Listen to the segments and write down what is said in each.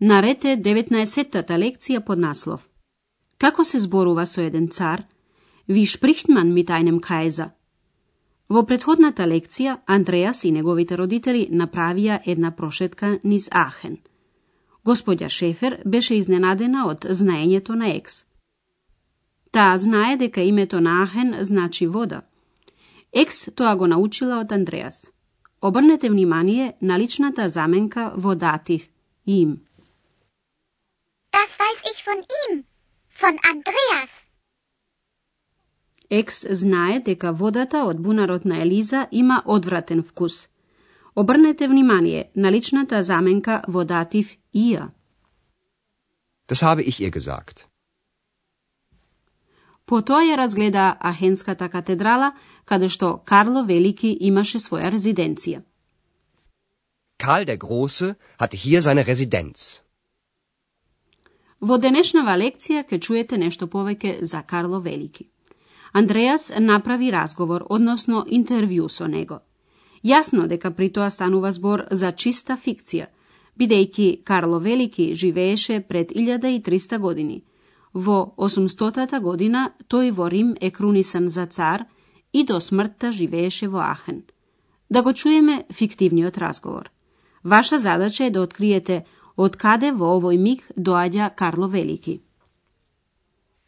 Нарете 19-тата лекција под наслов Како се зборува со еден цар? Ви шприхтман ми тајнем кајза. Во предходната лекција, Андреас и неговите родители направија една прошетка низ Ахен. Господја Шефер беше изненадена од знаењето на Екс. Таа знае дека името на Ахен значи вода. Екс тоа го научила од Андреас. Обрнете внимание на личната заменка во датив им. Das weiß ich von ihm. Von Andreas. Екс знае дека водата од бунарот на Елиза има одвратен вкус. Обрнете внимание на личната заменка во датив ија. Das habe ich ihr gesagt. Потоа ја разгледа Ахенската катедрала, каде што Карло Велики имаше своја резиденција. Karl der Große hatte hier seine Residenz. Во денешнава лекција ќе чуете нешто повеќе за Карло Велики. Андреас направи разговор, односно интервју со него. Јасно дека при тоа станува збор за чиста фикција, бидејќи Карло Велики живееше пред 1300 години. Во 800-та година тој во Рим е крунисан за цар и до смртта живееше во Ахен. Да го чуеме фиктивниот разговор. Ваша задача е да откриете od kade v ovoj mig dođa Karlo Veliki.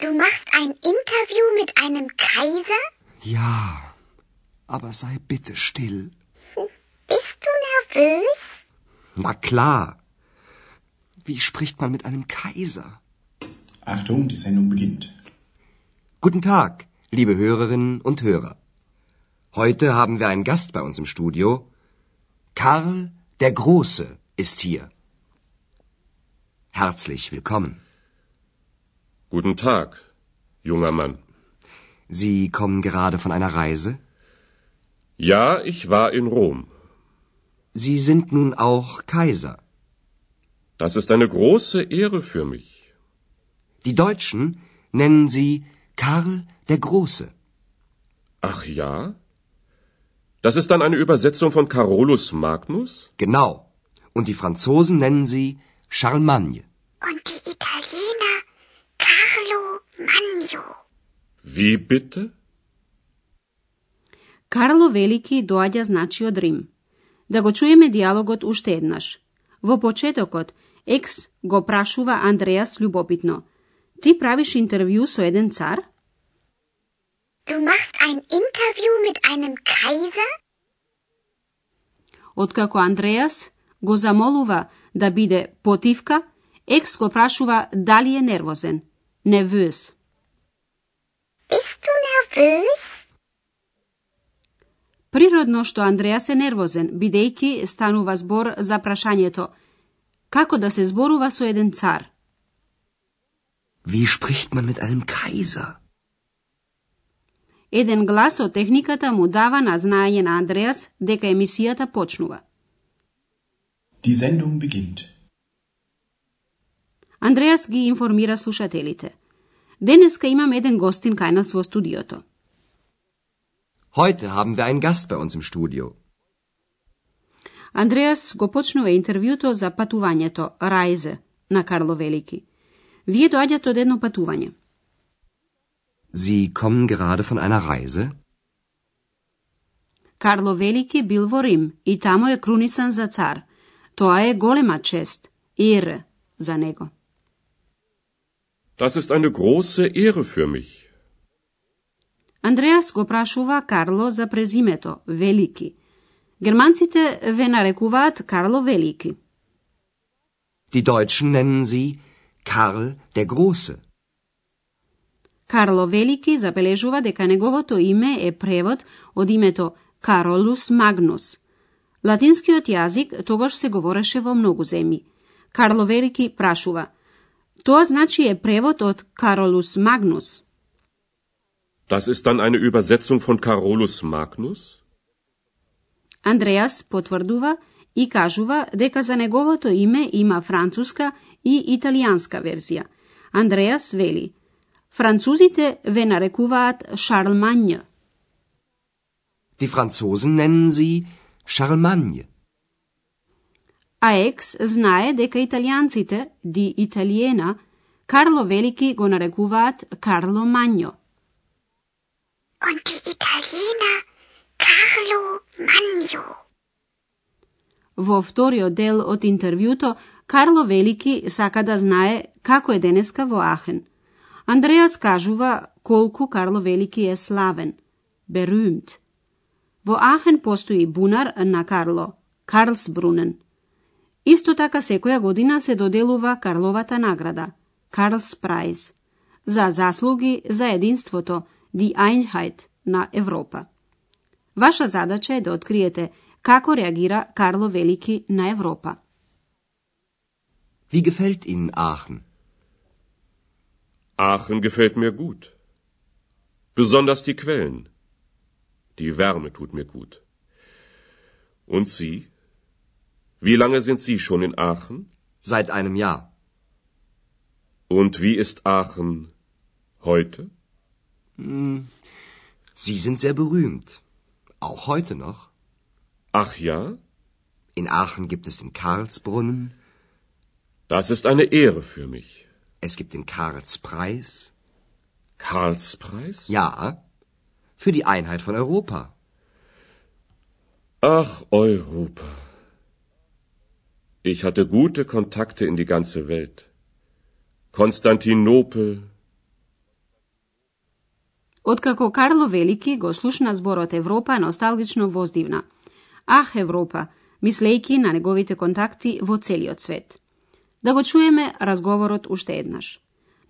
Du machst ein Interview mit einem Kaiser? Ja, aber sei bitte still. Bist du nervös? Na klar. Wie spricht man mit einem Kaiser? Achtung, die Sendung beginnt. Guten Tag, liebe Hörerinnen und Hörer. Heute haben wir einen Gast bei uns im Studio. Karl der Große ist hier. Herzlich willkommen. Guten Tag, junger Mann. Sie kommen gerade von einer Reise? Ja, ich war in Rom. Sie sind nun auch Kaiser. Das ist eine große Ehre für mich. Die Deutschen nennen Sie Karl der Große. Ach ja? Das ist dann eine Übersetzung von Carolus Magnus? Genau. Und die Franzosen nennen sie Charlemagne. Und die Italiener Carlo Magno. Wie bitte? Карло Велики доаѓа значи од Рим. Да го чуеме диалогот уште еднаш. Во почетокот, Екс го прашува Андреас љубопитно. Ти правиш интервју со еден цар? Du machst ein Interview mit einem Kaiser? Откако Андреас го замолува да биде потивка, Екс го прашува дали е нервозен. Bist du nervös? Природно што Андреас е нервозен, бидејќи станува збор за прашањето како да се зборува со еден цар. Wie spricht man mit einem Kaiser? Еден глас од техниката му дава на знаење на Андреас дека емисијата почнува. Die Sendung beginnt. Андреас ги информира слушателите. Денеска имам еден гостин кај нас во студиото. Heute haben wir einen Gast bei uns im Studio. Андреас го почнува интервјуто за патувањето, Рајзе, на Карло Велики. Вие доаѓате од едно патување. Sie kommen gerade von einer Reise? Карло Велики бил во Рим и таму е крунисан за цар. Тоа е голема чест, ере, за него. Das ist eine große Ehre für mich. Андреас го прашува Карло за презимето, Велики. Германците ве нарекуваат Карло Велики. Die Deutschen nennen sie Karl der Große. Карло Велики забележува дека неговото име е превод од името Каролус Магнус. Латинскиот јазик тогаш се говореше во многу земји. Карло Велики прашува, Тоа значи е превод од Каролус Магнус. Das ist dann eine Übersetzung von Carolus Magnus? Андреас потврдува и кажува дека за неговото име има француска и италијанска верзија. Андреас вели: Французите ве нарекуваат Шарлмање. Die Franzosen nennen sie Charlemagne. А Екс знае дека италијанците, ди Италиена, Карло Велики го нарекуваат Карло Мањо. Und die Italiener Carlo Magno. Во вториот дел од интервјуто, Карло Велики сака да знае како е денеска во Ахен. Андреас кажува колку Карло Велики е славен, берумт. Во Ахен постои бунар на Карло, Карлсбрунен. Исто така секоја година се доделува Карловата награда, Карлс Прайз, за заслуги за единството, die Einheit на Европа. Ваша задача е да откриете како реагира Карло Велики на Европа. Wie gefällt Ihnen Aachen? Aachen gefällt mir gut. Besonders die Quellen. Die Wärme tut mir gut. Und Sie? Wie lange sind Sie schon in Aachen? Seit einem Jahr. Und wie ist Aachen heute? Sie sind sehr berühmt. Auch heute noch. Ach ja? In Aachen gibt es den Karlsbrunnen, Das ist eine Ehre für mich. es gibt den Karlspreis. Karlspreis? Ja, für die Einheit von Europa. Ach, Europa. Ich hatte gute Kontakte in die ganze Welt. Konstantinopel, Откако Карло Велики го слушна зборот Европа, носталгично воздивна. Ах, Европа, мислејки на неговите контакти во целиот свет. Да го чуеме разговорот уште еднаш.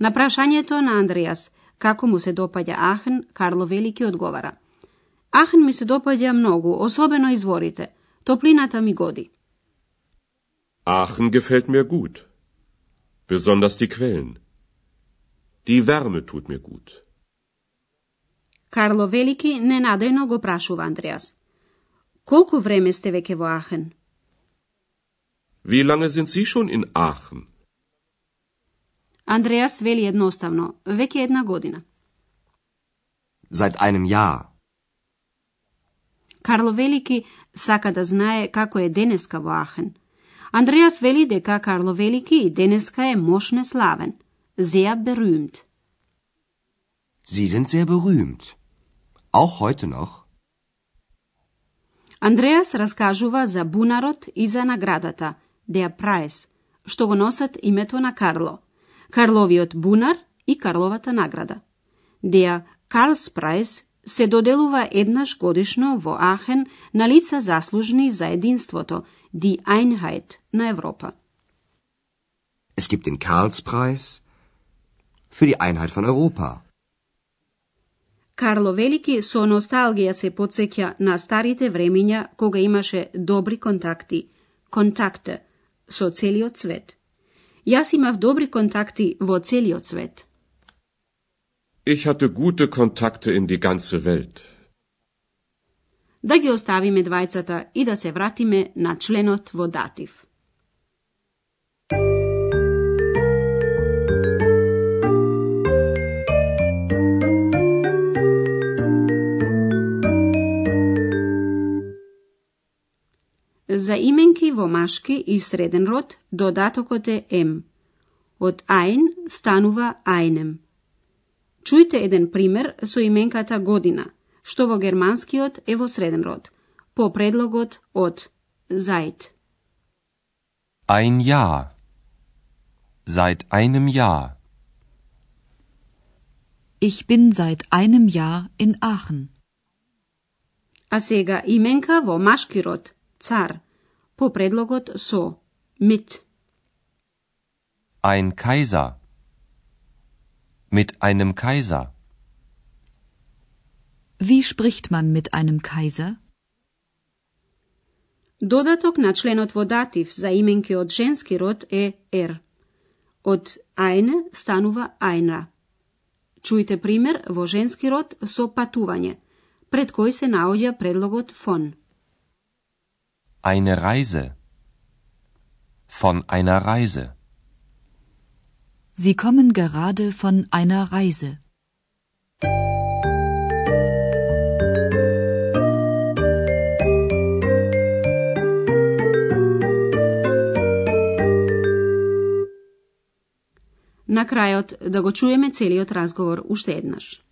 На прашањето на Андреас, како му се допаѓа Ахен, Карло Велики одговара. Ахен ми се допаѓа многу, особено изворите. Топлината ми годи. Aachen gefällt mir gut. Besonders die Quellen. Die Wärme tut mir gut. Карло Велики ненадејно го прашува Андреас. Колку време сте веќе во Ахен? Wie lange sind Sie schon in Aachen? Андреас вели едноставно, веќе една година. Seit einem Jahr. Карло Велики сака да знае како е денеска во Ахен. Андреас вели дека Карло Велики и денеска е мошне славен, sehr berühmt. Sie sind sehr berühmt. Auch heute noch. Андреас раскажува за бунарот и за наградата, der Preis, што го носат името на Карло, Карловиот бунар и Карловата награда. Der Karlspreis се доделува еднаш годишно во Ахен на лица заслужни за единството, die Einheit на Европа. Es gibt den Karlspreis für die Einheit von Europa. Карло Велики со носталгија се подсеќа на старите времиња кога имаше добри контакти, контакте, со целиот свет. Јас имав добри контакти во целиот свет. Ich hatte gute Kontakte in die ganze Welt. Да ги оставиме двајцата и да се вратиме на членот во датив. За именки во машки и среден род додатокот е ем. Од ein станува einem. Чујте еден пример со именката година, што во германскиот е во среден род, по предлогот од seit. Ein Jahr. Seit einem Jahr. Ich bin seit einem Jahr in Aachen. А сега именка во машки род, цар, по предлогот со, mit. Ein Kaiser. Mit einem Kaiser. Wie spricht man mit einem Kaiser? Додаток на членот во датив за именки од женски род е er. Од eine станува einra. Чујте пример во женски род со патување, пред кој се наоѓа предлогот von. Eine Reise. Von einer Reise. Sie kommen gerade von einer Reise. На крајот да го чуеме целиот разговор уште еднаш. Du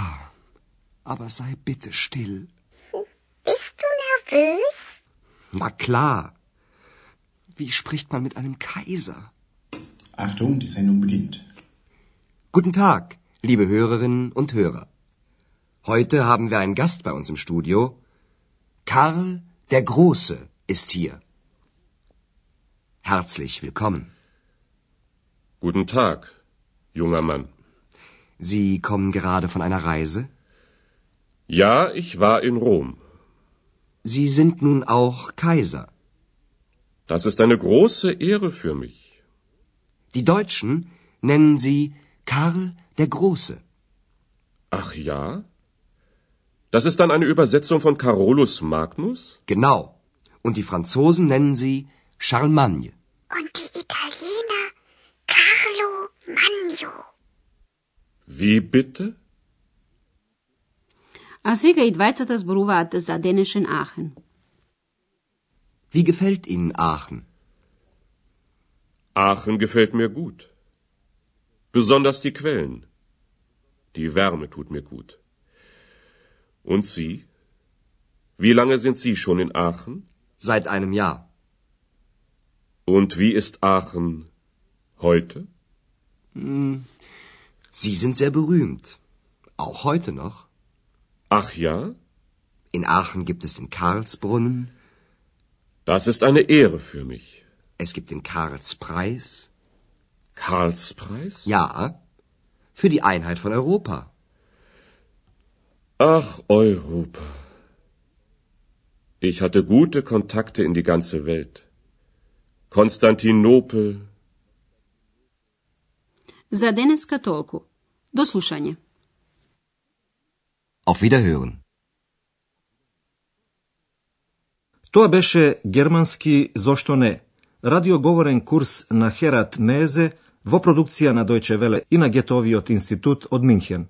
Ja, aber sei bitte still. Bist du nervös? Na klar. Wie spricht man mit einem Kaiser? Achtung, die Sendung beginnt. Guten Tag, liebe Hörerinnen und Hörer. Heute haben wir einen Gast bei uns im Studio. Karl der Große ist hier. Herzlich willkommen. Guten Tag, junger Mann. Sie kommen gerade von einer Reise? Ja, ich war in Rom. Sie sind nun auch Kaiser. Das ist eine große Ehre für mich. Die Deutschen nennen Sie Karl der Große. Ach ja? Das ist dann eine Übersetzung von Carolus Magnus? Genau. Und die Franzosen nennen sie Charlemagne. Und die Italiener Carlo Magno. Wie bitte? А сега и двајцата зборуваат за денешен Ахен. Wie gefällt Ihnen Aachen? Aachen gefällt mir gut. Besonders die Quellen. Die Wärme tut mir gut. Und Sie? Wie lange sind Sie schon in Aachen? Seit einem Jahr. Und wie ist Aachen heute? Sie sind sehr berühmt. Auch heute noch. Ach ja? In Aachen gibt es den Karlsbrunnen, Das ist eine Ehre für mich. es gibt den Karlspreis. Karlspreis? Ja, für die Einheit von Europa. Ach, Europa. Ich hatte gute Kontakte in die ganze Welt. Konstantinopel, За денеска толку. До слушање. Auf Wiederhören. Тоа беше германски Зошто не? Радиоговорен курс на Херат Мезе во продукција на Дојче Веле и на Гетовиот институт од Минхен.